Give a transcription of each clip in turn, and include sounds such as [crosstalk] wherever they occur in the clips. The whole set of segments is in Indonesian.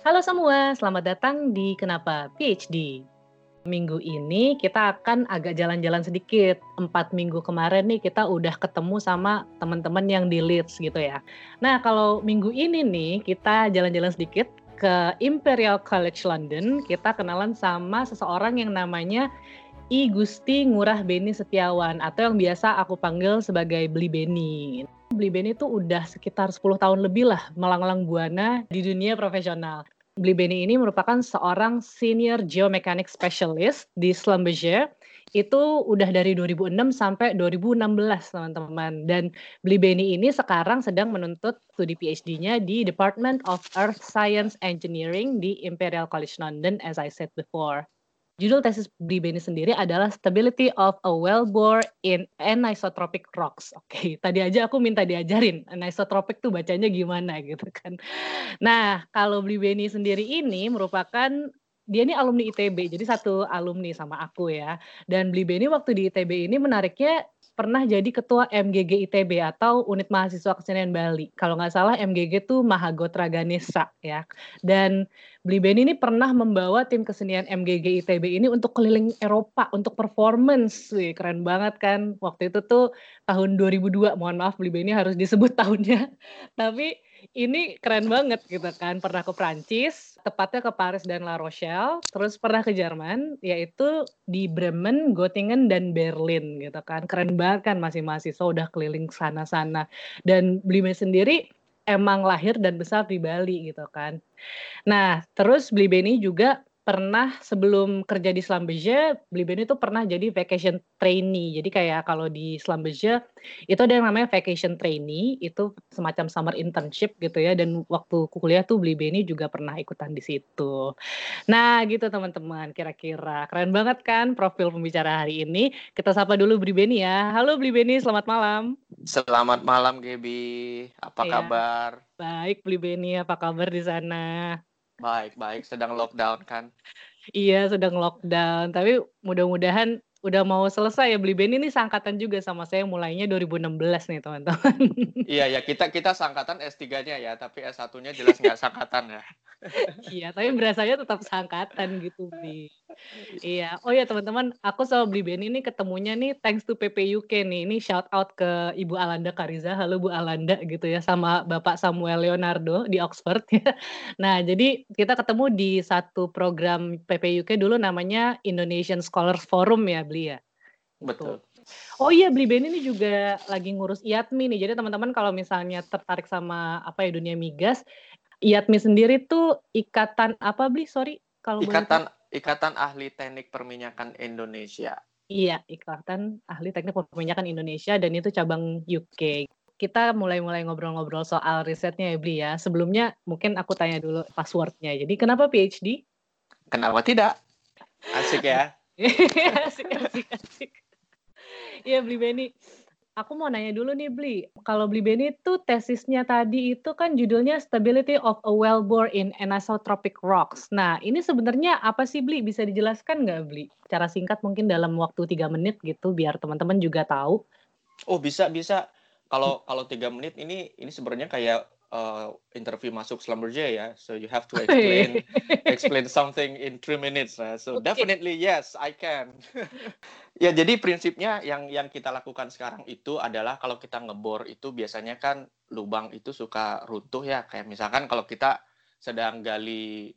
Halo semua, selamat datang di Kenapa PhD. Minggu ini kita akan agak jalan-jalan sedikit. Empat minggu kemarin nih kita udah ketemu sama teman-teman yang di Leeds gitu ya. Nah kalau minggu ini nih kita jalan-jalan sedikit ke Imperial College London. Kita kenalan sama seseorang yang namanya I Gusti Ngurah Beni Setiawan atau yang biasa aku panggil sebagai Beli Beni. Beli Beni itu udah sekitar 10 tahun lebih lah melanglang buana di dunia profesional. Beli Beni ini merupakan seorang senior geomechanic specialist di Schlumberger. Itu udah dari 2006 sampai 2016 teman-teman. Dan Beli Beni ini sekarang sedang menuntut studi PhD-nya di Department of Earth Science Engineering di Imperial College London as I said before. Judul tesis Bli Beni sendiri adalah Stability of a Wellbore in Anisotropic Rocks. Oke, okay, tadi aja aku minta diajarin anisotropic tuh bacanya gimana gitu kan. Nah, kalau Bli Beni sendiri ini merupakan dia ini alumni ITB, jadi satu alumni sama aku ya. Dan Bli Beni waktu di ITB ini menariknya pernah jadi ketua MGG ITB atau Unit Mahasiswa Kesenian Bali. Kalau nggak salah MGG itu Mahagotra Ganesa ya. Dan Bli Beni ini pernah membawa tim kesenian MGG ITB ini untuk keliling Eropa untuk performance. Wih, keren banget kan. Waktu itu tuh tahun 2002. Mohon maaf Bli Beni harus disebut [laughs] tahunnya. Tapi ini keren banget gitu kan. Pernah ke Prancis, tepatnya ke Paris dan La Rochelle, terus pernah ke Jerman, yaitu di Bremen, Göttingen, dan Berlin gitu kan. Keren banget kan masih mahasiswa udah keliling sana-sana. Dan Blime sendiri emang lahir dan besar di Bali gitu kan. Nah, terus Bli Beni juga pernah sebelum kerja di Schlumberger, Bliben itu pernah jadi vacation trainee. Jadi kayak kalau di Schlumberger itu ada yang namanya vacation trainee, itu semacam summer internship gitu ya. Dan waktu kuliah tuh Blibeni juga pernah ikutan di situ. Nah gitu teman-teman, kira-kira keren banget kan profil pembicara hari ini. Kita sapa dulu Blibeni ya. Halo Blibeni, selamat malam. Selamat malam Gebi, apa ya. kabar? Baik Blibeni, apa kabar di sana? Baik, baik. Sedang lockdown kan? Iya, sedang lockdown. Tapi mudah-mudahan udah mau selesai ya beli band ini sangkatan juga sama saya mulainya 2016 nih teman-teman. Iya ya kita kita sangkatan S3-nya ya, tapi S1-nya jelas nggak sangkatan ya. iya, tapi berasanya tetap sangkatan gitu Bli. Iya. Oh ya teman-teman, aku sama Bli Ben ini ketemunya nih thanks to PPUK nih. Ini shout out ke Ibu Alanda Kariza. Halo Bu Alanda gitu ya sama Bapak Samuel Leonardo di Oxford ya. [laughs] Nah, jadi kita ketemu di satu program PPUK dulu namanya Indonesian Scholars Forum ya, Bli ya. Betul. Oh iya, Bli Ben ini juga lagi ngurus IATMI nih. Jadi teman-teman kalau misalnya tertarik sama apa ya dunia migas, IATMI sendiri tuh ikatan apa Bli? Sorry kalau ikatan Ikatan Ahli Teknik Perminyakan Indonesia. Iya, Ikatan Ahli Teknik Perminyakan Indonesia dan itu cabang UK. Kita mulai-mulai ngobrol-ngobrol soal risetnya ya, Bli ya. Sebelumnya mungkin aku tanya dulu passwordnya. Jadi kenapa PhD? Kenapa tidak? Asik ya. [laughs] asik, asik, asik. Iya, Bli Beni aku mau nanya dulu nih Bli. Kalau Bli Beni itu tesisnya tadi itu kan judulnya Stability of a Wellbore in Anisotropic Rocks. Nah, ini sebenarnya apa sih Bli? Bisa dijelaskan nggak Bli? Cara singkat mungkin dalam waktu tiga menit gitu biar teman-teman juga tahu. Oh bisa bisa. Kalau kalau tiga menit ini ini sebenarnya kayak uh, interview masuk Schlumberger ya. So you have to [laughs] explain explain something in three minutes. So okay. definitely yes, I can. [laughs] ya jadi prinsipnya yang yang kita lakukan sekarang itu adalah kalau kita ngebor itu biasanya kan lubang itu suka runtuh ya. Kayak misalkan kalau kita sedang gali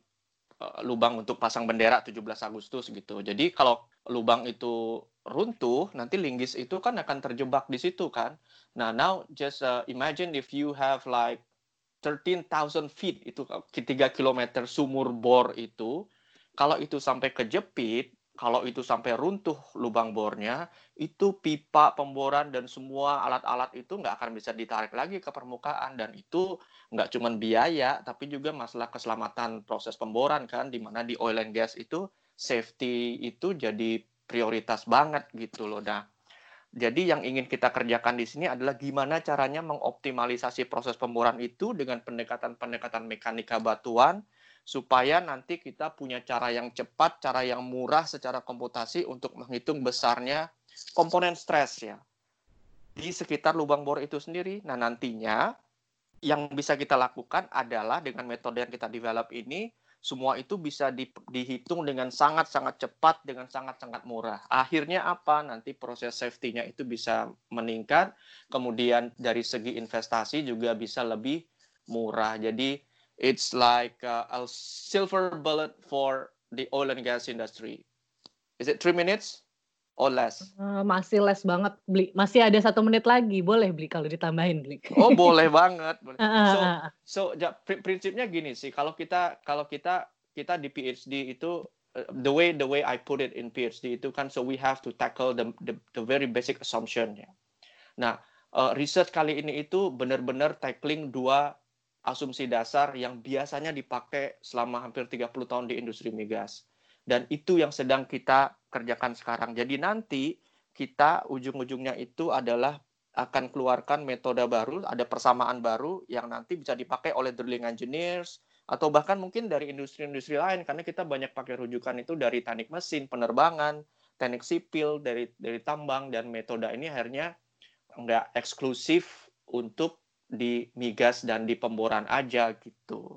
uh, lubang untuk pasang bendera 17 Agustus gitu. Jadi kalau lubang itu runtuh, nanti linggis itu kan akan terjebak di situ kan. Nah, now just uh, imagine if you have like 13,000 feet itu 3 km sumur bor itu kalau itu sampai kejepit kalau itu sampai runtuh lubang bornya itu pipa pemboran dan semua alat-alat itu nggak akan bisa ditarik lagi ke permukaan. Dan itu nggak cuma biaya tapi juga masalah keselamatan proses pemboran kan di mana di oil and gas itu safety itu jadi prioritas banget gitu loh. Nah jadi yang ingin kita kerjakan di sini adalah gimana caranya mengoptimalisasi proses pemboran itu dengan pendekatan-pendekatan mekanika batuan supaya nanti kita punya cara yang cepat, cara yang murah secara komputasi untuk menghitung besarnya komponen stres ya di sekitar lubang bor itu sendiri. Nah nantinya yang bisa kita lakukan adalah dengan metode yang kita develop ini semua itu bisa di, dihitung dengan sangat-sangat cepat dengan sangat-sangat murah. Akhirnya apa? Nanti proses safety-nya itu bisa meningkat, kemudian dari segi investasi juga bisa lebih murah. Jadi it's like a, a silver bullet for the oil and gas industry. Is it three minutes? Oh less. Uh, masih less banget beli. Masih ada satu menit lagi, boleh beli kalau ditambahin beli. Oh [laughs] boleh banget. Boleh. So so ja, prinsipnya gini sih. Kalau kita kalau kita kita di PhD itu uh, the way the way I put it in PhD itu kan so we have to tackle the the, the very basic assumption ya. Nah uh, research kali ini itu benar-benar tackling dua asumsi dasar yang biasanya dipakai selama hampir 30 tahun di industri migas dan itu yang sedang kita kerjakan sekarang. Jadi nanti kita ujung-ujungnya itu adalah akan keluarkan metode baru, ada persamaan baru yang nanti bisa dipakai oleh drilling engineers atau bahkan mungkin dari industri-industri lain karena kita banyak pakai rujukan itu dari teknik mesin, penerbangan, teknik sipil, dari dari tambang dan metode ini akhirnya nggak eksklusif untuk di migas dan di pemboran aja gitu.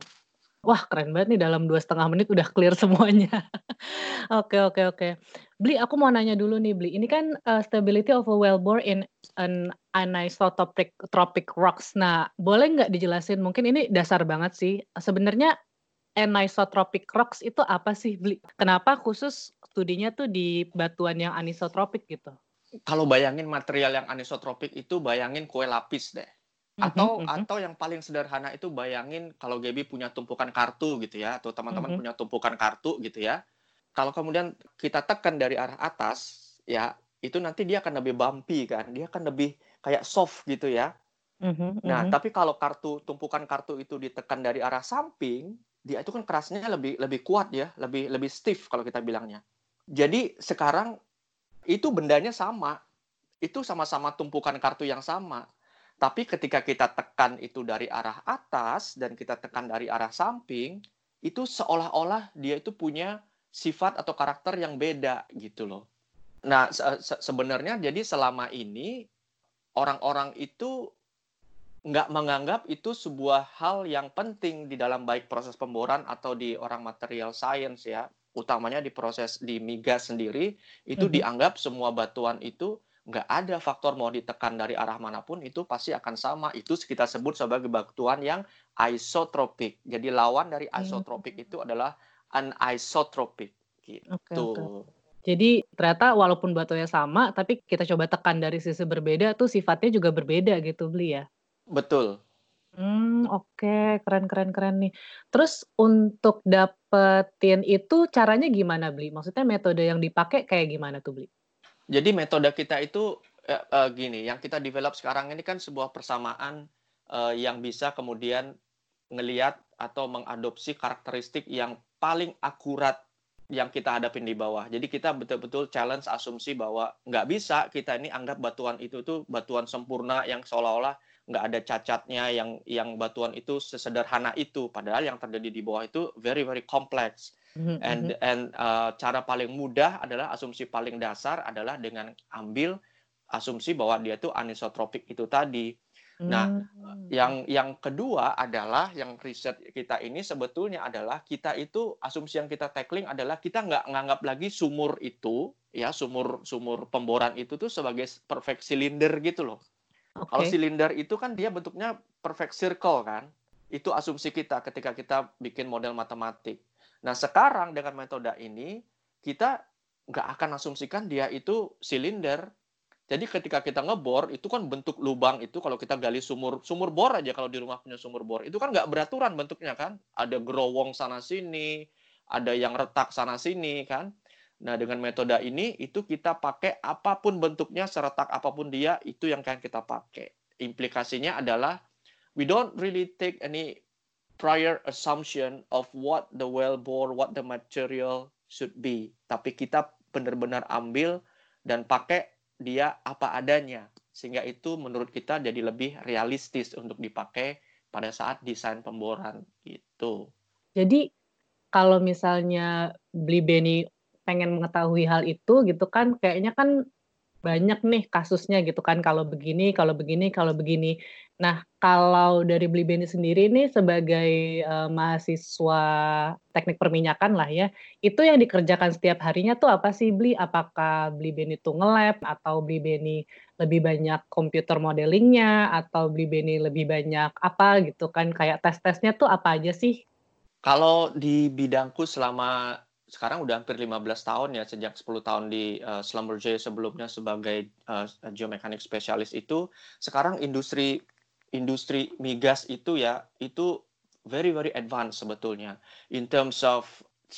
Wah keren banget nih dalam dua setengah menit udah clear semuanya. [laughs] Oke oke oke. Bli, aku mau nanya dulu nih Bli, ini kan uh, stability of a wellbore in an anisotropic tropic rocks. Nah, boleh nggak dijelasin? Mungkin ini dasar banget sih. Sebenarnya anisotropic rocks itu apa sih Bli? Kenapa khusus studinya tuh di batuan yang anisotropik gitu? Kalau bayangin material yang anisotropik itu bayangin kue lapis deh. Mhm, atau mm -hmm. atau yang paling sederhana itu bayangin kalau Gaby punya tumpukan kartu gitu ya atau teman-teman mm -hmm. punya tumpukan kartu gitu ya. Kalau kemudian kita tekan dari arah atas ya itu nanti dia akan lebih bumpy kan. Dia akan lebih kayak soft gitu ya. Mm -hmm. Nah, mhm. tapi kalau kartu tumpukan kartu itu ditekan dari arah samping, dia itu kan kerasnya lebih lebih kuat ya, lebih lebih stiff kalau kita bilangnya. Jadi sekarang itu bendanya sama. Itu sama-sama tumpukan kartu yang sama tapi ketika kita tekan itu dari arah atas dan kita tekan dari arah samping, itu seolah-olah dia itu punya sifat atau karakter yang beda gitu loh. Nah, se se sebenarnya jadi selama ini orang-orang itu nggak menganggap itu sebuah hal yang penting di dalam baik proses pemboran atau di orang material science ya, utamanya di proses di migas sendiri itu mm -hmm. dianggap semua batuan itu nggak ada faktor mau ditekan dari arah mana pun itu pasti akan sama. Itu kita sebut sebagai batuan yang isotropik. Jadi lawan dari hmm. isotropik itu adalah anisotropik gitu. Okay, okay. Jadi ternyata walaupun batunya sama, tapi kita coba tekan dari sisi berbeda tuh sifatnya juga berbeda gitu, beli ya? Betul. Hmm, oke, keren keren keren nih. Terus untuk dapetin itu caranya gimana, beli? Maksudnya metode yang dipakai kayak gimana tuh, beli? Jadi metode kita itu uh, uh, gini, yang kita develop sekarang ini kan sebuah persamaan uh, yang bisa kemudian ngeliat atau mengadopsi karakteristik yang paling akurat yang kita hadapin di bawah. Jadi kita betul-betul challenge asumsi bahwa nggak bisa kita ini anggap batuan itu tuh batuan sempurna yang seolah-olah nggak ada cacatnya yang yang batuan itu sesederhana itu. Padahal yang terjadi di bawah itu very very complex. Mm-hmm. And mm-hmm. and uh, cara paling mudah adalah asumsi paling dasar adalah dengan ambil asumsi bahwa dia itu anisotropik itu tadi. Nah, mm. yang yang kedua adalah yang riset kita ini sebetulnya adalah kita itu asumsi yang kita tackling adalah kita nggak nganggap lagi sumur itu ya sumur sumur pemboran itu tuh sebagai perfect cylinder gitu loh. Okay. Kalau silinder itu kan dia bentuknya perfect circle kan. Itu asumsi kita ketika kita bikin model matematik. Nah sekarang dengan metode ini kita nggak akan asumsikan dia itu silinder. Jadi ketika kita ngebor itu kan bentuk lubang itu kalau kita gali sumur sumur bor aja kalau di rumah punya sumur bor itu kan nggak beraturan bentuknya kan. Ada gerowong sana sini, ada yang retak sana sini kan. Nah dengan metode ini itu kita pakai apa pun bentuknya seretak apa pun dia itu yang kan kita pakai. Implikasinya adalah we don't really take any prior assumption of what the well bore, what the material should be. Tapi kita benar-benar ambil dan pakai dia apa adanya. Sehingga itu menurut kita jadi lebih realistis untuk dipakai pada saat desain pemboran gitu. Jadi kalau misalnya beli Benny pengen mengetahui hal itu gitu kan kayaknya kan banyak nih kasusnya gitu kan, kalau begini kalau begini kalau begini. Nah, kalau dari Beli Beni sendiri nih sebagai, eee, mahasiswa teknik perminyakan lah ya, itu yang dikerjakan setiap harinya tuh apa sih Bli? Apakah Beli Beni tuh nge-lab atau Beli Beni lebih banyak komputer modelingnya atau Beli Beni lebih banyak apa gitu kan, kayak tes-tesnya tuh apa aja sih? Kalau di bidangku selama sekarang udah hampir 15 tahun ya, sejak 10 tahun di, uh, Schlumberger sebelumnya sebagai, uh, geomekanik spesialis itu, sekarang industri industri migas itu ya, itu very very advance sebetulnya. In terms of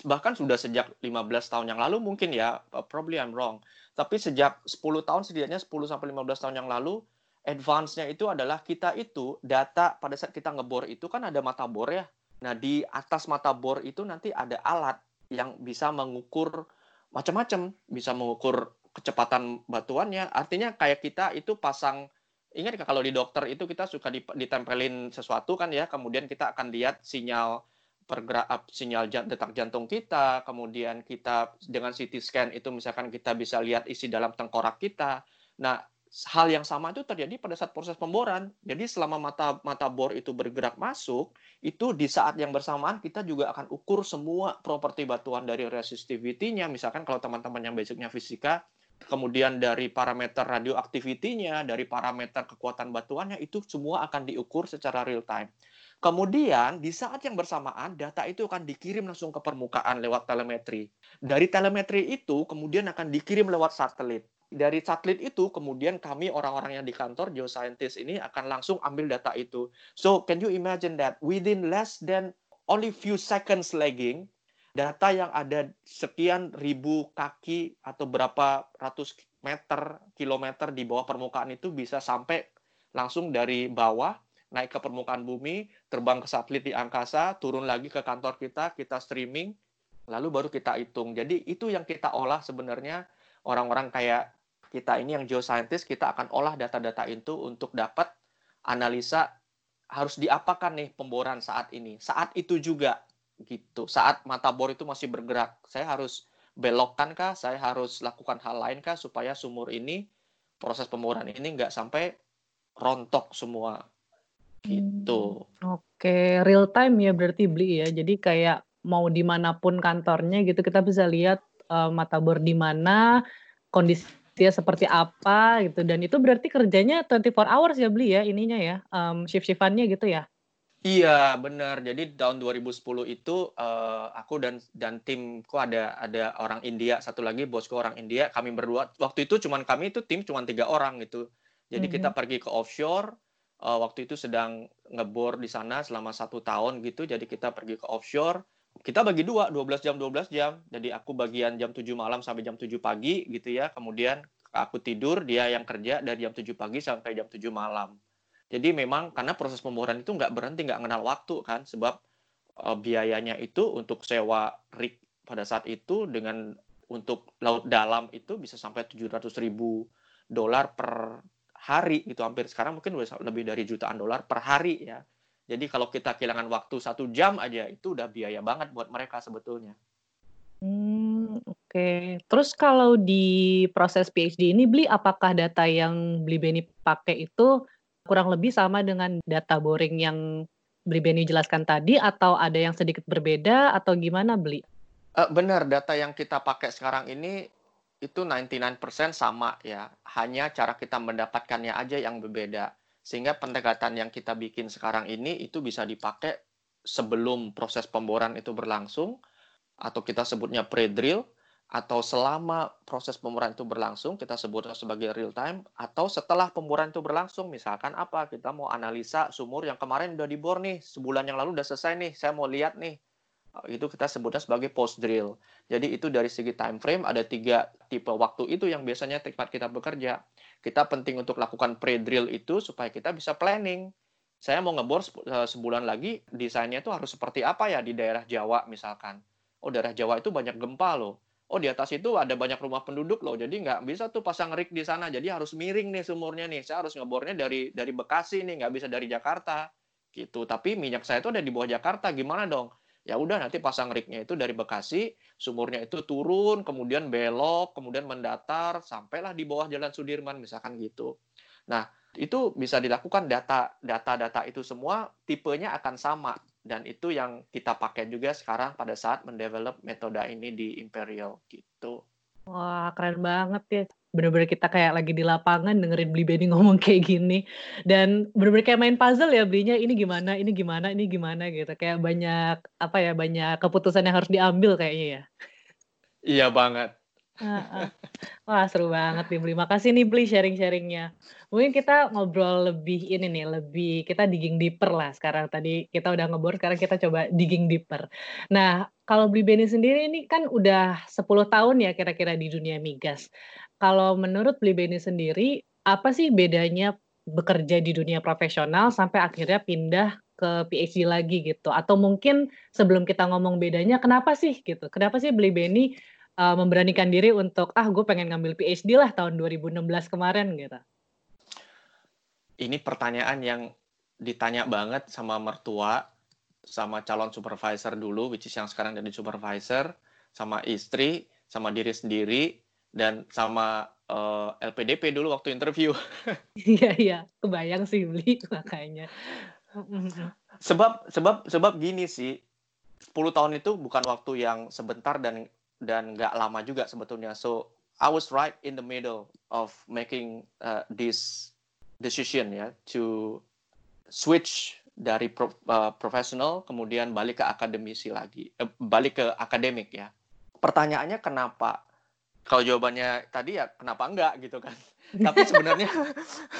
bahkan sudah sejak 15 tahun yang lalu mungkin ya, uh, probably I'm wrong. Tapi sejak 10 tahun setidaknya 10 sampai 15 tahun yang lalu, advance-nya itu adalah kita itu data pada saat kita ngebor itu kan ada mata bor ya. Nah, di atas mata bor itu nanti ada alat yang bisa mengukur macam-macam, bisa mengukur kecepatan batuannya. Artinya kayak kita itu pasang ingat kalau di dokter itu kita suka ditempelin sesuatu kan ya, kemudian kita akan lihat sinyal pergerak sinyal detak jantung kita, kemudian kita dengan CT scan itu misalkan kita bisa lihat isi dalam tengkorak kita. Nah, hal yang sama itu terjadi pada saat proses pemboran. Jadi selama mata mata bor itu bergerak masuk, itu di saat yang bersamaan kita juga akan ukur semua properti batuan dari resistivity-nya. Misalkan kalau teman-teman yang basicnya fisika, kemudian dari parameter radioaktivitinya, dari parameter kekuatan batuannya, itu semua akan diukur secara real time. Kemudian di saat yang bersamaan data itu akan dikirim langsung ke permukaan lewat telemetri. Dari telemetri itu kemudian akan dikirim lewat satelit dari satelit itu kemudian kami orang-orang yang di kantor geoscientist ini akan langsung ambil data itu. So can you imagine that within less than only few seconds lagging data yang ada sekian ribu kaki atau berapa ratus meter kilometer di bawah permukaan itu bisa sampai langsung dari bawah naik ke permukaan bumi, terbang ke satelit di angkasa, turun lagi ke kantor kita, kita streaming, lalu baru kita hitung. Jadi itu yang kita olah sebenarnya orang-orang kayak kita ini yang geoscientist kita akan olah data-data itu untuk dapat analisa harus diapakan nih pemboran saat ini. Saat itu juga gitu. Saat mata bor itu masih bergerak, saya harus belokkan kah? Saya harus lakukan hal lain kah supaya sumur ini proses pemboran ini nggak sampai rontok semua gitu. Hmm, Oke, real time ya berarti beli ya. Jadi kayak mau di mana pun kantornya gitu kita bisa lihat uh, mata bor di mana, kondisi dia seperti apa gitu dan itu berarti kerjanya 24 hours ya beli ya ininya ya um, shift-shiftannya gitu ya Iya benar. Jadi tahun 2010 itu uh, aku dan dan timku ada ada orang India satu lagi bosku orang India. Kami berdua waktu itu cuman kami itu tim cuman tiga orang gitu. Jadi mm -hmm. kita pergi ke offshore. Uh, waktu itu sedang ngebor di sana selama satu tahun gitu. Jadi kita pergi ke offshore kita bagi dua, 12 jam, 12 jam. Jadi aku bagian jam 7 malam sampai jam 7 pagi gitu ya. Kemudian aku tidur, dia yang kerja dari jam 7 pagi sampai jam 7 malam. Jadi memang karena proses pemboran itu nggak berhenti, nggak kenal waktu kan. Sebab uh, biayanya itu untuk sewa rig pada saat itu dengan untuk laut dalam itu bisa sampai 700 ribu dolar per hari itu hampir sekarang mungkin lebih dari jutaan dolar per hari ya jadi kalau kita kehilangan waktu satu jam aja itu udah biaya banget buat mereka sebetulnya. Hmm, oke. Okay. Terus kalau di proses PhD ini beli apakah data yang beli Beni pakai itu kurang lebih sama dengan data boring yang beli Beni jelaskan tadi atau ada yang sedikit berbeda atau gimana beli? Uh, benar, data yang kita pakai sekarang ini itu 99% sama ya. Hanya cara kita mendapatkannya aja yang berbeda. Sehingga pendekatan yang kita bikin sekarang ini itu bisa dipakai sebelum proses pemboran itu berlangsung atau kita sebutnya pre-drill atau selama proses pemboran itu berlangsung kita sebutnya sebagai real time atau setelah pemboran itu berlangsung misalkan apa kita mau analisa sumur yang kemarin udah dibor nih sebulan yang lalu udah selesai nih saya mau lihat nih itu kita sebutnya sebagai post drill jadi itu dari segi time frame ada tiga tipe waktu itu yang biasanya tempat kita bekerja kita penting untuk lakukan pre-drill itu supaya kita bisa planning. Saya mau ngebor eh, sebulan lagi, desainnya itu harus seperti apa ya di daerah Jawa misalkan. Oh, daerah Jawa itu banyak gempa loh. Oh, di atas itu ada banyak rumah penduduk loh. Jadi nggak bisa tuh pasang rig di sana. Jadi harus miring nih sumurnya nih. Saya harus ngebornya dari dari Bekasi nih, nggak bisa dari Jakarta. Gitu. Tapi minyak saya itu ada di bawah Jakarta. Gimana dong? Ya udah nanti pasang rignya itu dari Bekasi, sumurnya itu turun, kemudian belok, kemudian mendatar, sampailah di bawah Jalan Sudirman misalkan gitu. Nah, itu bisa dilakukan data data-data itu semua tipenya akan sama dan itu yang kita pakai juga sekarang pada saat mendevelop metode ini di Imperial gitu. Wah, keren banget ya. Bener-bener kita kayak lagi di lapangan dengerin Beli Benny ngomong [laughs] kayak gini. Dan bener-bener kayak main puzzle ya belinya ini gimana, ini gimana, ini gimana gitu. Kayak banyak apa ya, banyak keputusan yang harus diambil kayaknya ya. Iya banget. Wah, seru banget nih Bli. Makasih nih Bli sharing-sharingnya. Mungkin kita ngobrol lebih ini nih, lebih kita digging deeper lah sekarang. Tadi kita udah ngebor, sekarang kita coba digging deeper. Nah, kalau Bli Beni sendiri ini kan udah 10 tahun ya kira-kira di dunia migas. Kalau menurut Bli Beni sendiri, apa sih bedanya bekerja di dunia profesional sampai akhirnya pindah ke PhD lagi gitu? Atau mungkin sebelum kita ngomong bedanya, kenapa sih gitu? Kenapa sih Bli Beni uh, memberanikan diri untuk ah gue pengen ngambil PhD lah tahun 2016 kemarin gitu? Ini pertanyaan yang ditanya banget sama mertua, sama calon supervisor dulu, which is yang sekarang jadi supervisor, sama istri, sama diri sendiri, dan sama uh, eh, LPDP dulu waktu interview. [laughs] Iya iya, kebayang sih beli [laughs] makanya. sebab sebab sebab gini sih, 10 tahun itu bukan waktu yang sebentar dan dan nggak lama juga sebetulnya. So I was right in the middle of making uh, this decision ya to switch dari pro, uh, profesional kemudian balik ke akademisi lagi, eh, balik ke akademik ya. Pertanyaannya kenapa? Kalau jawabannya tadi ya kenapa enggak gitu kan. [laughs] Tapi sebenarnya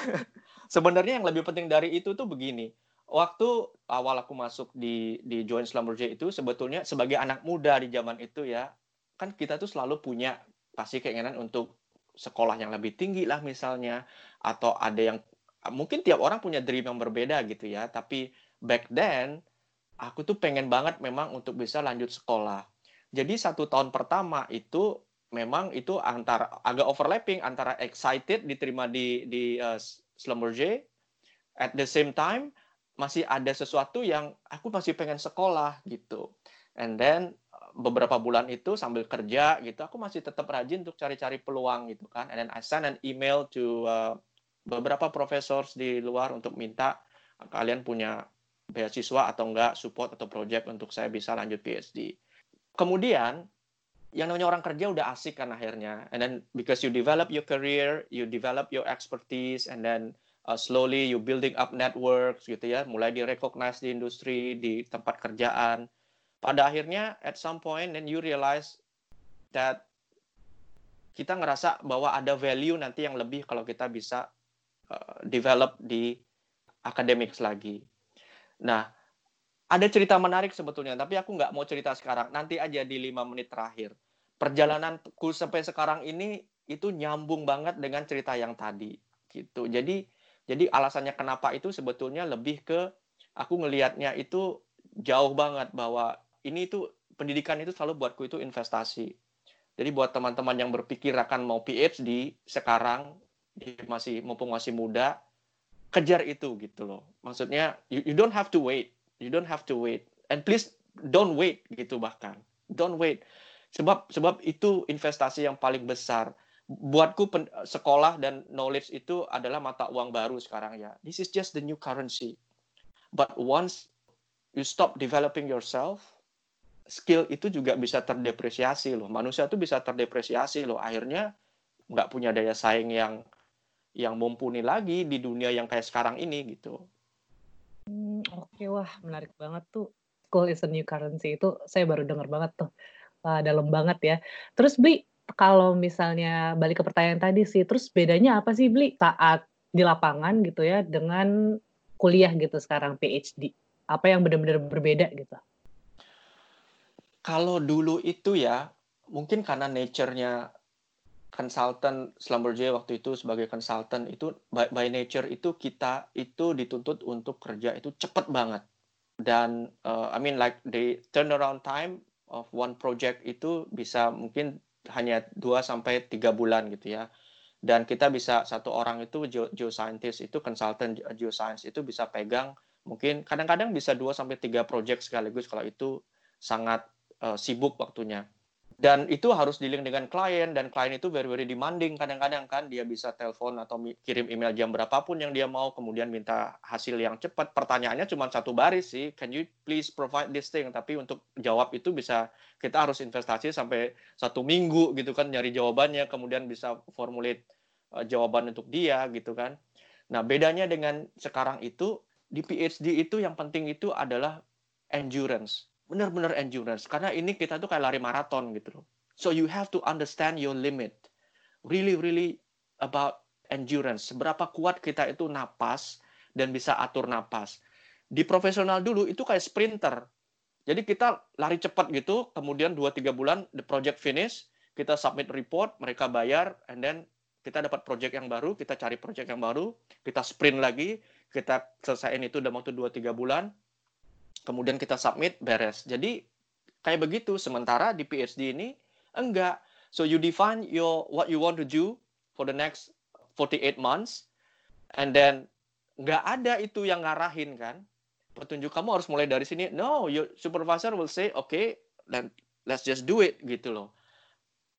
[laughs] sebenarnya yang lebih penting dari itu tuh begini. Waktu awal aku masuk di di Join Schlumberger itu sebetulnya sebagai anak muda di zaman itu ya, kan kita tuh selalu punya pasti keinginan untuk sekolah yang lebih tinggi lah misalnya atau ada yang mungkin tiap orang punya dream yang berbeda gitu ya tapi back then aku tuh pengen banget memang untuk bisa lanjut sekolah jadi satu tahun pertama itu memang itu antara agak overlapping antara excited diterima di di uh, at the same time masih ada sesuatu yang aku masih pengen sekolah gitu. And then beberapa bulan itu sambil kerja gitu aku masih tetap rajin untuk cari-cari peluang gitu kan. And then I send an email to uh, beberapa profesor di luar untuk minta kalian punya beasiswa atau enggak support atau project untuk saya bisa lanjut PhD kemudian yang namanya orang kerja udah asik kan akhirnya. And then because you develop your career you develop your expertise and then uh, slowly you building up networks gitu ya. Mulai direcognize di industri di tempat kerjaan. Pada akhirnya at some point then you realize that kita ngerasa bahwa ada value nanti yang lebih kalau kita bisa uh, develop di academics lagi. Nah, ada cerita menarik sebetulnya, tapi aku nggak mau cerita sekarang. Nanti aja di lima menit terakhir. Perjalananku sampai sekarang ini itu nyambung banget dengan cerita yang tadi, gitu. Jadi, jadi alasannya kenapa itu sebetulnya lebih ke aku ngelihatnya itu jauh banget bahwa ini itu pendidikan itu selalu buatku itu investasi. Jadi buat teman-teman yang berpikir akan mau PhD sekarang masih mumpung masih muda, kejar itu gitu loh. Maksudnya you, you don't have to wait. You don't have to wait. And please don't wait gitu bahkan. Don't wait. Sebab sebab itu investasi yang paling besar. Buatku pen, sekolah dan knowledge itu adalah mata uang baru sekarang ya. This is just the new currency. But once you stop developing yourself, skill itu juga bisa terdepresiasi loh. Manusia itu bisa terdepresiasi loh. Akhirnya nggak punya daya saing yang yang mumpuni lagi di dunia yang kayak sekarang ini gitu. Oke, wah menarik banget tuh. School is a new currency itu saya baru dengar banget tuh. Wah, dalam banget ya. Terus Bli, kalau misalnya balik ke pertanyaan tadi sih, terus bedanya apa sih Bli saat di lapangan gitu ya dengan kuliah gitu sekarang PhD? Apa yang benar-benar berbeda gitu? Kalau dulu itu ya, mungkin karena nature-nya konsultan Schlumberger waktu itu sebagai konsultan itu by, by nature itu kita itu dituntut untuk kerja itu cepat banget. Dan uh, I mean like the turnaround time of one project itu bisa mungkin hanya 2 sampai tiga bulan gitu ya. Dan kita bisa satu orang itu geoscientist itu konsultan geoscience itu bisa pegang mungkin kadang-kadang bisa 2 sampai tiga project sekaligus kalau itu sangat uh, sibuk waktunya dan itu harus dealing dengan klien dan klien itu very very demanding kadang-kadang kan. Dia bisa telepon atau kirim email jam berapapun yang dia mau kemudian minta hasil yang cepat. Pertanyaannya cuma satu baris sih can you please provide this thing? Tapi untuk jawab itu bisa kita harus investasi sampai satu minggu gitu kan nyari jawabannya kemudian bisa formulate uh, jawaban untuk dia gitu kan. Nah bedanya dengan sekarang itu di PhD itu yang penting itu adalah endurance benar-benar endurance karena ini kita tuh kayak lari maraton gitu loh. So you have to understand your limit. Really really about endurance. Seberapa kuat kita itu napas dan bisa atur napas. Di profesional dulu itu kayak sprinter. Jadi kita lari cepat gitu, kemudian 2-3 bulan the project finish, kita submit report, mereka bayar, and then kita dapat project yang baru, kita cari project yang baru, kita sprint lagi, kita selesaiin itu dalam waktu 2-3 bulan, kemudian kita submit beres. Jadi kayak begitu. Sementara di PhD ini enggak. So you define your what you want to do for the next 48 months and then nggak ada itu yang ngarahin kan. Petunjuk kamu harus mulai dari sini. No, your supervisor will say, okay, then let's just do it gitu loh.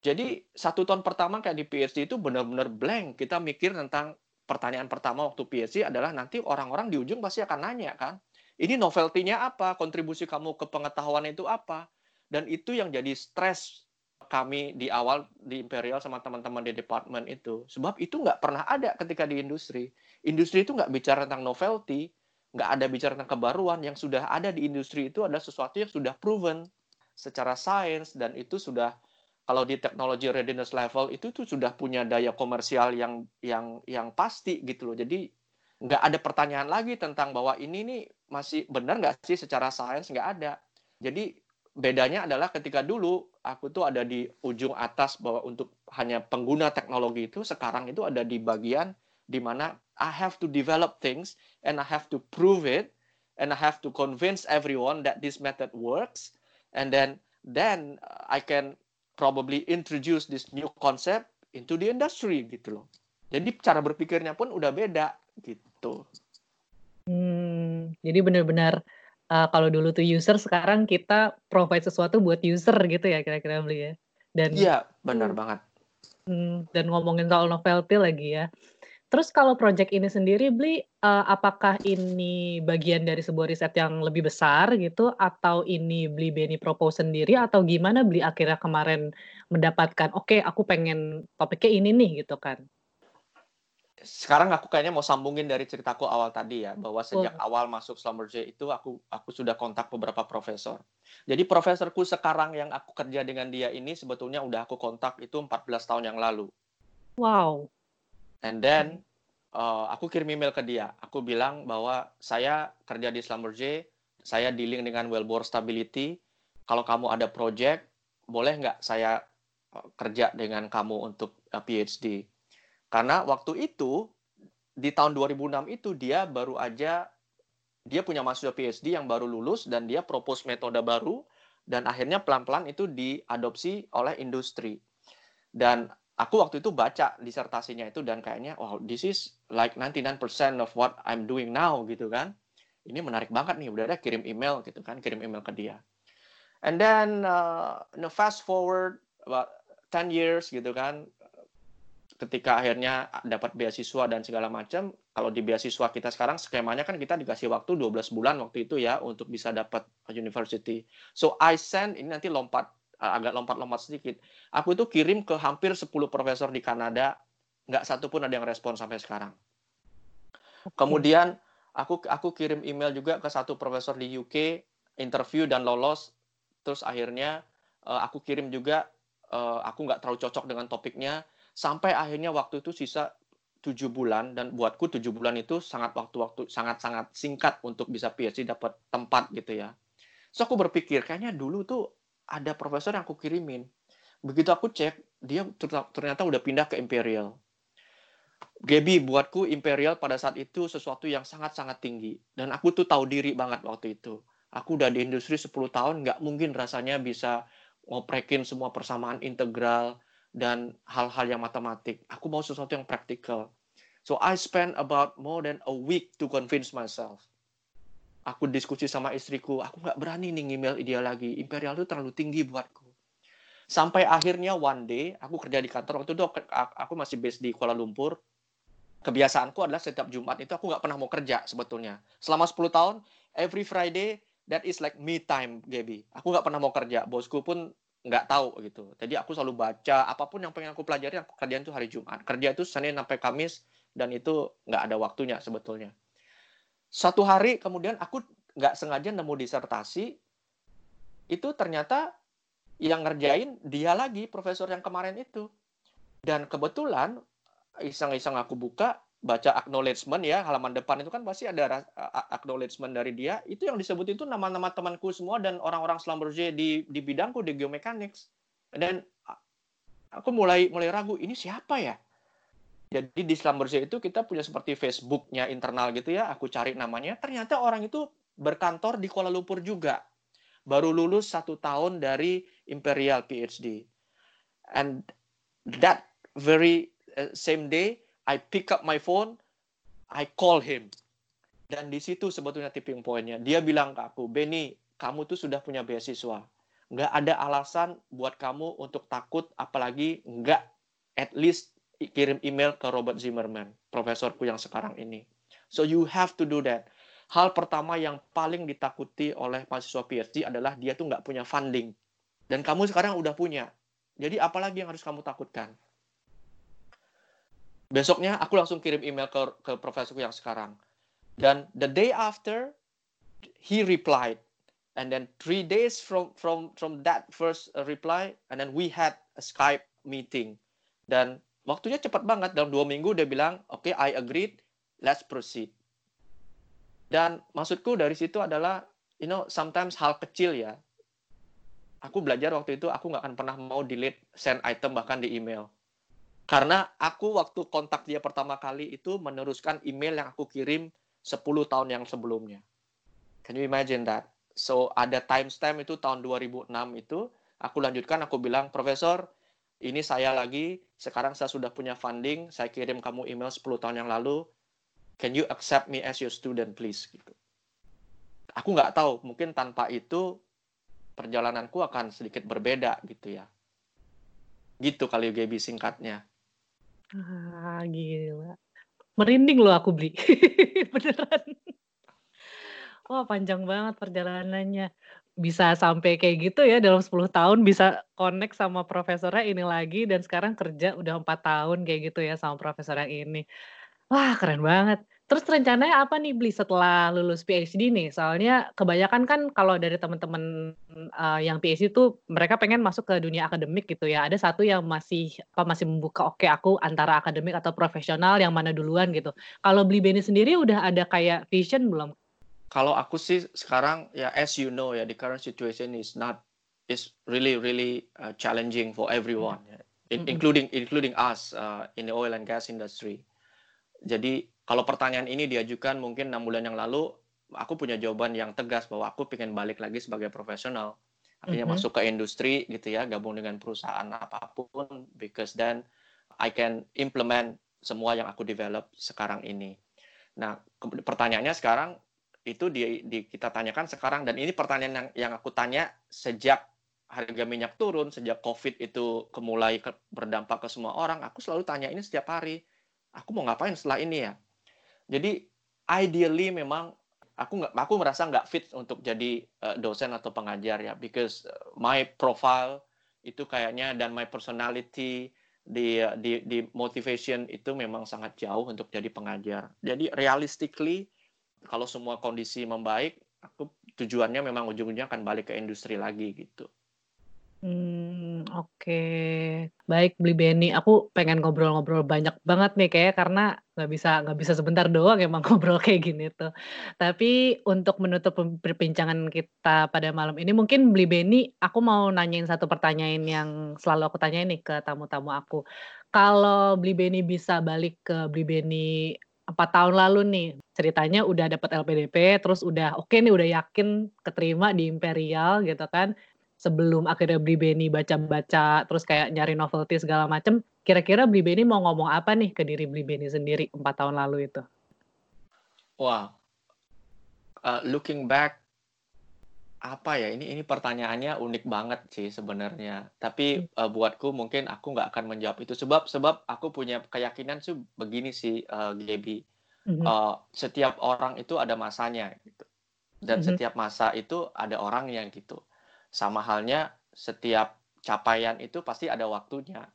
Jadi satu tahun pertama kayak di PhD itu benar-benar blank. Kita mikir tentang pertanyaan pertama waktu PhD adalah nanti orang-orang di ujung pasti akan nanya kan, ini novelty-nya apa? Kontribusi kamu ke pengetahuan itu apa? Dan itu yang jadi stres kami di awal di Imperial sama teman-teman di departemen itu. Sebab itu nggak pernah ada ketika di industri. Industri itu nggak bicara tentang novelty, nggak ada bicara tentang kebaruan. Yang sudah ada di industri itu adalah sesuatu yang sudah proven secara sains dan itu sudah kalau di teknologi readiness level itu tuh sudah punya daya komersial yang yang yang pasti gitu loh. Jadi nggak ada pertanyaan lagi tentang bahwa ini nih masih benar nggak sih secara sains nggak ada. Jadi bedanya adalah ketika dulu aku tuh ada di ujung atas bahwa untuk hanya pengguna teknologi itu sekarang itu ada di bagian di mana I have to develop things and I have to prove it and I have to convince everyone that this method works and then then I can probably introduce this new concept into the industry gitu loh. Jadi cara berpikirnya pun udah beda gitu. Hmm, jadi benar-benar uh, kalau dulu tuh user, sekarang kita provide sesuatu buat user gitu ya kira-kira beli ya? Dan Iya, benar hmm, banget. Hmm, dan ngomongin soal novelty lagi ya. Terus kalau project ini sendiri beli uh, apakah ini bagian dari sebuah riset yang lebih besar gitu atau ini beli Beni propose sendiri atau gimana beli akhirnya kemarin mendapatkan, "Oke, aku pengen topiknya ini nih," gitu kan? Sekarang aku kayaknya mau sambungin dari ceritaku awal tadi ya bahwa sejak oh. awal masuk Schlumberger itu aku aku sudah kontak beberapa profesor. Jadi profesorku sekarang yang aku kerja dengan dia ini sebetulnya udah aku kontak itu 14 tahun yang lalu. Wow. And then uh, aku kirim email ke dia. Aku bilang bahwa saya kerja di Schlumberger, saya dealing dengan wellbore stability. Kalau kamu ada project, boleh nggak saya uh, kerja dengan kamu untuk uh, PhD? Karena waktu itu di tahun 2006 itu dia baru aja dia punya mahasiswa PhD yang baru lulus dan dia propose metode baru dan akhirnya pelan-pelan itu diadopsi oleh industri. Dan aku waktu itu baca disertasinya itu dan kayaknya wow this is like 99% of what I'm doing now gitu kan. Ini menarik banget nih, udah ada kirim email gitu kan, kirim email ke dia. And then uh, fast forward about 10 years gitu kan, ketika akhirnya dapat beasiswa dan segala macam, kalau di beasiswa kita sekarang skemanya kan kita dikasih waktu 12 bulan waktu itu ya untuk bisa dapat university. So I send ini nanti lompat agak lompat-lompat sedikit. Aku itu kirim ke hampir 10 profesor di Kanada, nggak satu pun ada yang respon sampai sekarang. Kemudian aku aku kirim email juga ke satu profesor di UK, interview dan lolos. Terus akhirnya uh, aku kirim juga, uh, aku nggak terlalu cocok dengan topiknya sampai akhirnya waktu itu sisa tujuh bulan dan buatku tujuh bulan itu sangat waktu-waktu sangat-sangat singkat untuk bisa PhD dapat tempat gitu ya. So aku berpikir kayaknya dulu tuh ada profesor yang aku kirimin. Begitu aku cek, dia ternyata udah pindah ke Imperial. Gaby, buatku Imperial pada saat itu sesuatu yang sangat-sangat tinggi. Dan aku tuh tahu diri banget waktu itu. Aku udah di industri 10 tahun, nggak mungkin rasanya bisa ngoprekin semua persamaan integral, dan hal-hal yang matematik. Aku mau sesuatu yang praktikal. So I spend about more than a week to convince myself. aku diskusi sama istriku, aku nggak berani nih email dia lagi. Imperial itu terlalu tinggi buatku. Sampai akhirnya one day, aku kerja di kantor, waktu itu aku masih base di Kuala Lumpur. Kebiasaanku adalah setiap Jumat itu aku nggak pernah mau kerja sebetulnya. Selama 10 tahun, every Friday, that is like me time, Gaby. Aku nggak pernah mau kerja. Bosku pun nggak tahu gitu. Jadi aku selalu baca apa pun yang pengen aku pelajari, aku kerjaan itu hari Jumat. Kerja itu Senin sampai Kamis dan itu nggak ada waktunya sebetulnya. Satu hari kemudian aku nggak sengaja nemu disertasi itu ternyata yang ngerjain dia lagi profesor yang kemarin itu. Dan kebetulan iseng-iseng aku buka baca acknowledgement ya halaman depan itu kan pasti ada acknowledgement dari dia. Itu yang disebut itu nama-nama temanku semua dan orang-orang Schlumberger di di bidangku di geomechanics. Dan aku mulai mulai ragu ini siapa ya? Jadi di Schlumberger itu kita punya seperti Facebooknya internal gitu ya aku cari namanya. Ternyata orang itu berkantor di Kuala Lumpur juga. Baru lulus satu tahun dari Imperial PhD and that very uh, same day I pick up my phone, I call him. Dan di situ sebetulnya tipping pointnya. Dia bilang ke aku, Benny, kamu tuh sudah punya beasiswa. Nggak ada alasan buat kamu untuk takut, apalagi nggak at least kirim email ke Robert Zimmerman, profesorku yang sekarang ini. So you have to do that. Hal pertama yang paling ditakuti oleh mahasiswa PhD adalah dia tuh nggak punya funding. Dan kamu sekarang udah punya. Jadi apalagi yang harus kamu takutkan? Besoknya aku langsung kirim email ke ke profesorku yang sekarang. Dan the day after he replied. And then three days from from from that first reply and then we had a Skype meeting. Dan waktunya cepat banget. Dalam dua minggu dia bilang oke okay, I agreed let's proceed. Dan maksudku dari situ adalah you know sometimes hal kecil ya. Aku belajar waktu itu aku nggak akan pernah mau delete send item bahkan di email karena aku waktu kontak dia pertama kali itu meneruskan email yang aku kirim 10 tahun yang sebelumnya. Can you imagine that? So ada timestamp itu tahun 2006 itu, aku lanjutkan, aku bilang, Profesor, ini saya lagi, sekarang saya sudah punya funding, saya kirim kamu email 10 tahun yang lalu, can you accept me as your student please? Gitu. Aku nggak tahu, mungkin tanpa itu perjalananku akan sedikit berbeda gitu ya. Gitu kali Gaby singkatnya. Ah, gila. Merinding loh aku beli. [laughs] Beneran. Wah, panjang banget perjalanannya. Bisa sampai kayak gitu ya dalam 10 tahun bisa connect sama profesornya ini lagi dan sekarang kerja udah empat tahun kayak gitu ya sama profesor yang ini. Wah, keren banget. Terus rencananya apa nih Bli setelah lulus PhD nih? Soalnya kebanyakan kan kalau dari teman-teman uh, yang PhD itu mereka pengen masuk ke dunia akademik gitu ya. Ada satu yang masih apa masih membuka oke okay, aku antara akademik atau profesional yang mana duluan gitu. Kalau Bli Beni sendiri udah ada kayak vision belum? Kalau aku sih sekarang ya as you know ya the current situation is not is really really uh, challenging for everyone, mm -hmm. including including us uh, in the oil and gas industry. Jadi kalau pertanyaan ini diajukan mungkin enam bulan yang lalu, aku punya jawaban yang tegas bahwa aku pengen balik lagi sebagai profesional. Artinya mm -hmm. masuk ke industri gitu ya, gabung dengan perusahaan apa pun, because then I can implement semua yang aku develop sekarang ini. Nah, pertanyaannya sekarang itu di, di kita tanyakan sekarang dan ini pertanyaan yang yang aku tanya sejak harga minyak turun, sejak COVID itu kemulai ke, berdampak ke semua orang, aku selalu tanya ini setiap hari. Aku mau ngapain setelah ini ya? Jadi ideally memang aku nggak aku merasa nggak fit untuk jadi uh, dosen atau pengajar ya because eh, my profile itu kayaknya dan my personality di di di motivation itu memang sangat jauh untuk jadi pengajar. Jadi realistically kalau semua kondisi membaik, aku tujuannya memang ujung-ujungnya akan balik ke industri lagi gitu. Hmm oke. Baik, Beli Beni, aku pengen ngobrol-ngobrol banyak banget nih kayak karena nggak bisa nggak bisa sebentar doang emang [laughs] ngobrol kayak gini tuh. Tapi untuk menutup perbincangan kita pada malam ini mungkin Beli Beni, aku mau nanyain satu pertanyaan yang selalu aku tanyain nih ke tamu-tamu aku. Kalau Beli Beni bisa balik ke Beli Beni 4 tahun lalu nih, ceritanya udah dapat LPDP, terus udah oke nih, udah yakin keterima di Imperial gitu kan sebelum akhirnya Bli Beni baca-baca terus kayak nyari novelty segala macem kira-kira Bli Beni mau ngomong apa nih ke diri Bli Beni sendiri empat tahun lalu itu? Wah uh, looking back apa ya ini ini pertanyaannya unik banget sih sebenarnya. Tapi uh, buatku mungkin aku nggak akan menjawab itu. Sebab sebab aku punya keyakinan sih begini sih uh, Gaby. Mm-hmm. uh, setiap orang itu ada masanya gitu. Dan mm-hmm. setiap masa itu ada orang yang gitu sama halnya setiap capaian itu pasti ada waktunya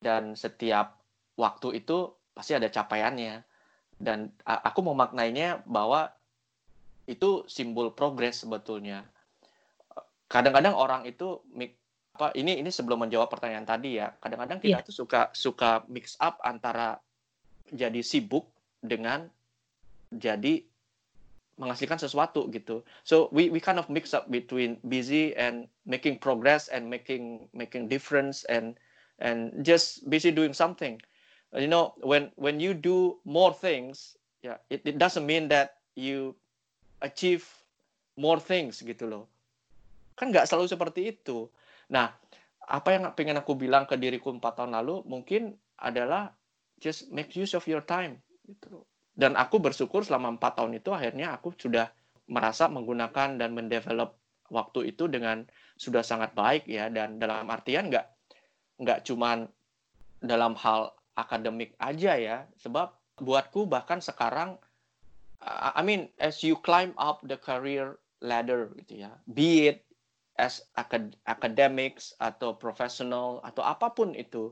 dan setiap waktu itu pasti ada capaiannya dan aku memaknainya bahwa itu simbol progres sebetulnya. Kadang-kadang orang itu apa ini ini sebelum menjawab pertanyaan tadi ya. Kadang-kadang kita yeah. tuh suka suka mix up antara jadi sibuk dengan jadi menghasilkan sesuatu gitu. So we we kind of mix up between busy and making progress and making making difference and and just busy doing something. You know, when when you do more things, yeah, it, it doesn't mean that you achieve more things gitu loh. Kan nggak selalu seperti itu. Nah, apa yang pengen aku bilang ke diriku empat tahun lalu mungkin adalah just make use of your time gitu. Dan aku bersyukur selama empat tahun itu akhirnya aku sudah merasa menggunakan dan mendevelop waktu itu dengan sudah sangat baik ya. Dan dalam artian nggak nggak cuman dalam hal akademik aja ya. Sebab buatku bahkan sekarang I mean as you climb up the career ladder gitu ya be it as acad academics atau professional atau apa pun itu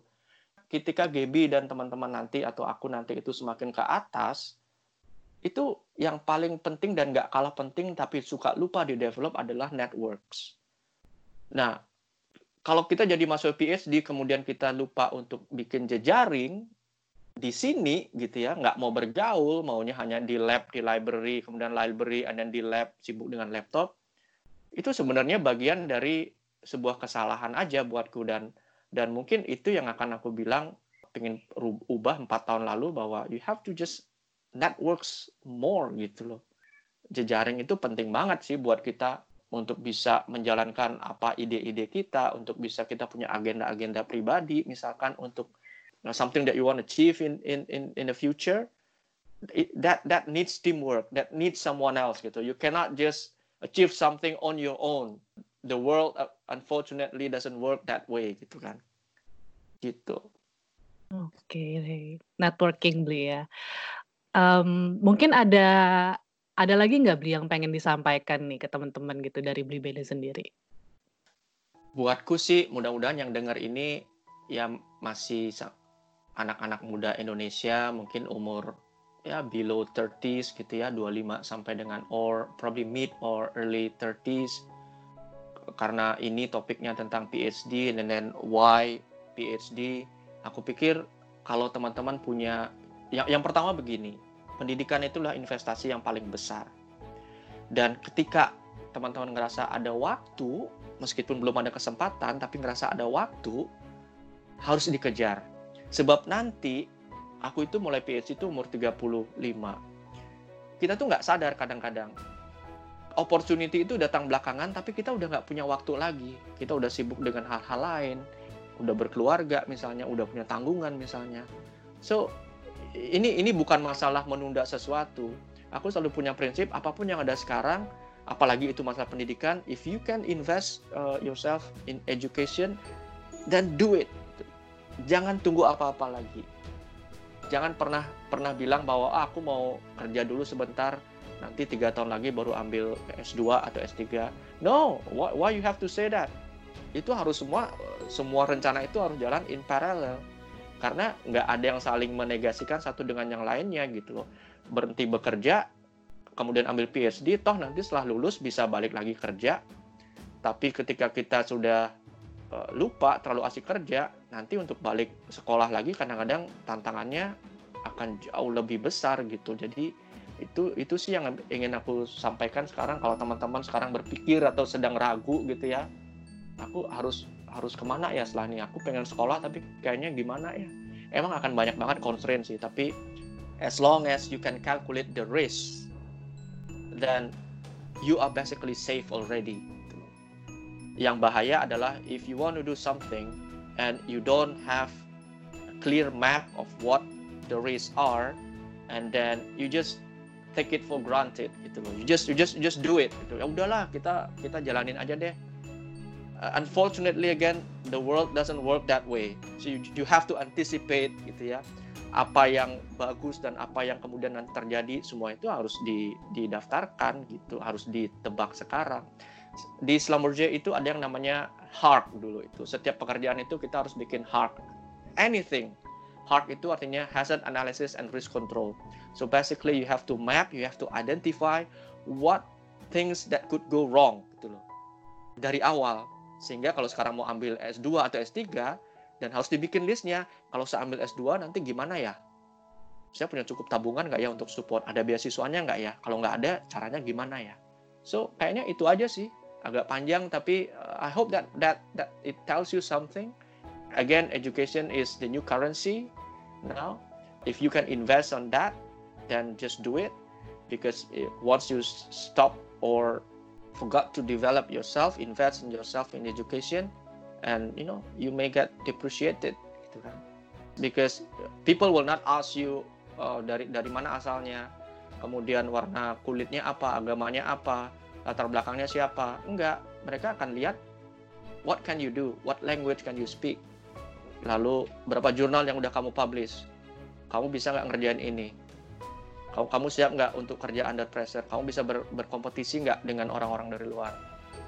ketika GB dan teman-teman nanti atau aku nanti itu semakin ke atas itu yang paling penting dan nggak kalah penting tapi suka lupa di develop adalah networks. Nah, kalau kita jadi masuk PhD kemudian kita lupa untuk bikin jejaring, di sini gitu ya nggak mau bergaul maunya hanya di lab di library kemudian library dan di lab sibuk dengan laptop itu sebenarnya bagian dari sebuah kesalahan aja buatku dan dan mungkin itu yang akan aku bilang pengen ubah empat tahun lalu bahwa you have to just networks more gitu loh. Jejaring itu penting banget sih buat kita untuk bisa menjalankan apa ide-ide kita untuk bisa kita punya agenda-agenda pribadi misalkan untuk something that you want to achieve in in in in the future. That that needs teamwork that needs someone else gitu. You cannot just achieve something on your own. The world uh, unfortunately doesn't work that way gitu kan. Gitu. Oke okay. networking beli ya. Um, mungkin ada ada lagi nggak beli yang pengen disampaikan nih ke teman-teman gitu dari beli beda sendiri? Buatku sih mudah-mudahan yang dengar ini ya masih anak-anak muda Indonesia mungkin umur ya below 30s gitu ya 25 sampai dengan or probably mid or early 30s karena ini topiknya tentang PhD dan then why PhD aku pikir kalau teman-teman punya yang yang pertama begini pendidikan itulah investasi yang paling besar dan ketika teman-teman ngerasa ada waktu meskipun belum ada kesempatan tapi ngerasa ada waktu harus dikejar Sebab nanti aku itu mulai PhD itu umur 35. Kita tuh nggak sadar kadang-kadang. Opportunity itu datang belakangan, tapi kita udah nggak punya waktu lagi. Kita udah sibuk dengan hal-hal lain, udah berkeluarga misalnya, udah punya tanggungan misalnya. So ini ini bukan masalah menunda sesuatu. Aku selalu punya prinsip apa pun yang ada sekarang, apalagi itu masalah pendidikan, if you can invest uh, yourself in education, then do it jangan tunggu apa-apa lagi. Jangan pernah pernah bilang bahwa ah, aku mau kerja dulu sebentar, nanti tiga tahun lagi baru ambil S2 atau S3. No, why, why you have to say that? Itu harus semua semua rencana itu harus jalan in parallel. Karena nggak ada yang saling menegasikan satu dengan yang lainnya gitu loh. Berhenti bekerja, kemudian ambil PhD, toh nanti setelah lulus bisa balik lagi kerja. Tapi ketika kita sudah uh, lupa terlalu asik kerja nanti untuk balik sekolah lagi kadang-kadang tantangannya akan jauh lebih besar gitu jadi itu itu sih yang ingin aku sampaikan sekarang. Kalau teman-teman sekarang berpikir atau sedang ragu gitu ya aku harus harus ke mana ya setelah ini? Aku pengen sekolah tapi kayaknya gimana ya? Emang akan banyak banget constraint sih tapi as long as you can calculate the risk then you are basically safe already. Yang bahaya adalah if you want to do something and you don't have a clear map of what the risks are and then you just take it for granted gitu loh. You just you just you just do it gitu. Ya udahlah, kita kita jalanin aja deh. Uh, unfortunately again, the world doesn't work that way. So you, you have to anticipate gitu ya. Apa yang bagus dan apa yang kemudian nanti terjadi semua itu harus di, didaftarkan gitu, harus ditebak sekarang. Di Slumberjay itu ada yang namanya HARK dulu itu. Setiap pekerjaan itu kita harus bikin HARK. Anything HARK itu artinya Hazard Analysis and Risk Control. So basically you have to map, you have to identify what things that could go wrong gitu loh. Dari awal. Sehingga kalau sekarang mau ambil S2 atau S3 dan harus dibikin listnya, kalau saya ambil S2 nanti gimana ya? Saya punya cukup tabungan nggak ya untuk support? Ada beasiswanya nggak ya? Kalau nggak ada, caranya gimana ya? So kayaknya itu aja sih. Agak panjang tapi uh, I hope that that that it tells you something again education is the new currency now. If you can invest on that then just do it. Because once you stop or forgot to develop yourself invest in yourself in education and you know you may get depreciated. Gitu kan? Because people will not ask you uh, dari dari mana asalnya kemudian warna kulitnya apa agamanya apa latar belakangnya siapa. Enggak. Mereka akan lihat what can you do? What language can you speak lalu berapa jurnal yang udah kamu publish? Kamu bisa nggak ngerjain ini? Kamu kamu siap nggak untuk kerja under pressure? Kamu bisa ber, berkompetisi nggak dengan orang-orang dari luar?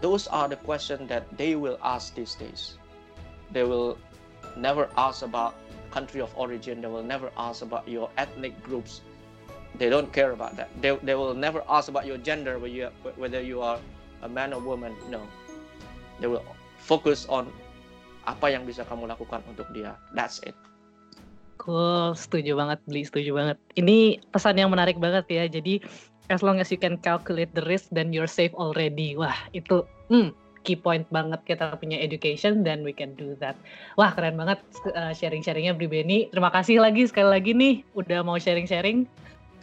Those are the question that they will ask these days. They will never ask about country of origin. They will never ask about your ethnic groups. They don't care about that. They, they will never ask about your gender whether you, whether you are a man or woman. No. They will focus on apa yang bisa kamu lakukan untuk dia that's it Cool, setuju banget, beli setuju banget. Ini pesan yang menarik banget ya. Jadi as long as you can calculate the risk, then you're safe already. Wah, itu hmm, key point banget kita punya education dan we can do that. Wah, keren banget uh, sharing-sharingnya Bri Beni. Terima kasih lagi sekali lagi nih udah mau sharing-sharing.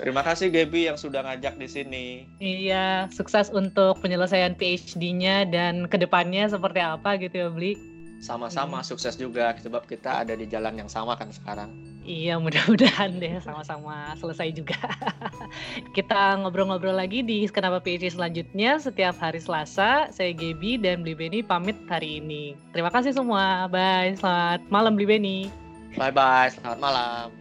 Terima kasih Gaby yang sudah ngajak di sini. Iya, sukses untuk penyelesaian PhD-nya dan ke depannya seperti apa gitu ya, Bli. Sama-sama hmm. sukses juga sebab kita ada di jalan yang sama kan sekarang. Iya, mudah-mudahan deh sama-sama selesai juga. [laughs] kita ngobrol-ngobrol lagi di Kenapa PhD selanjutnya setiap hari Selasa. Saya Gebi dan Bli Beni pamit hari ini. Terima kasih semua. Bye. Selamat malam Bli Beni. Bye bye. Selamat malam.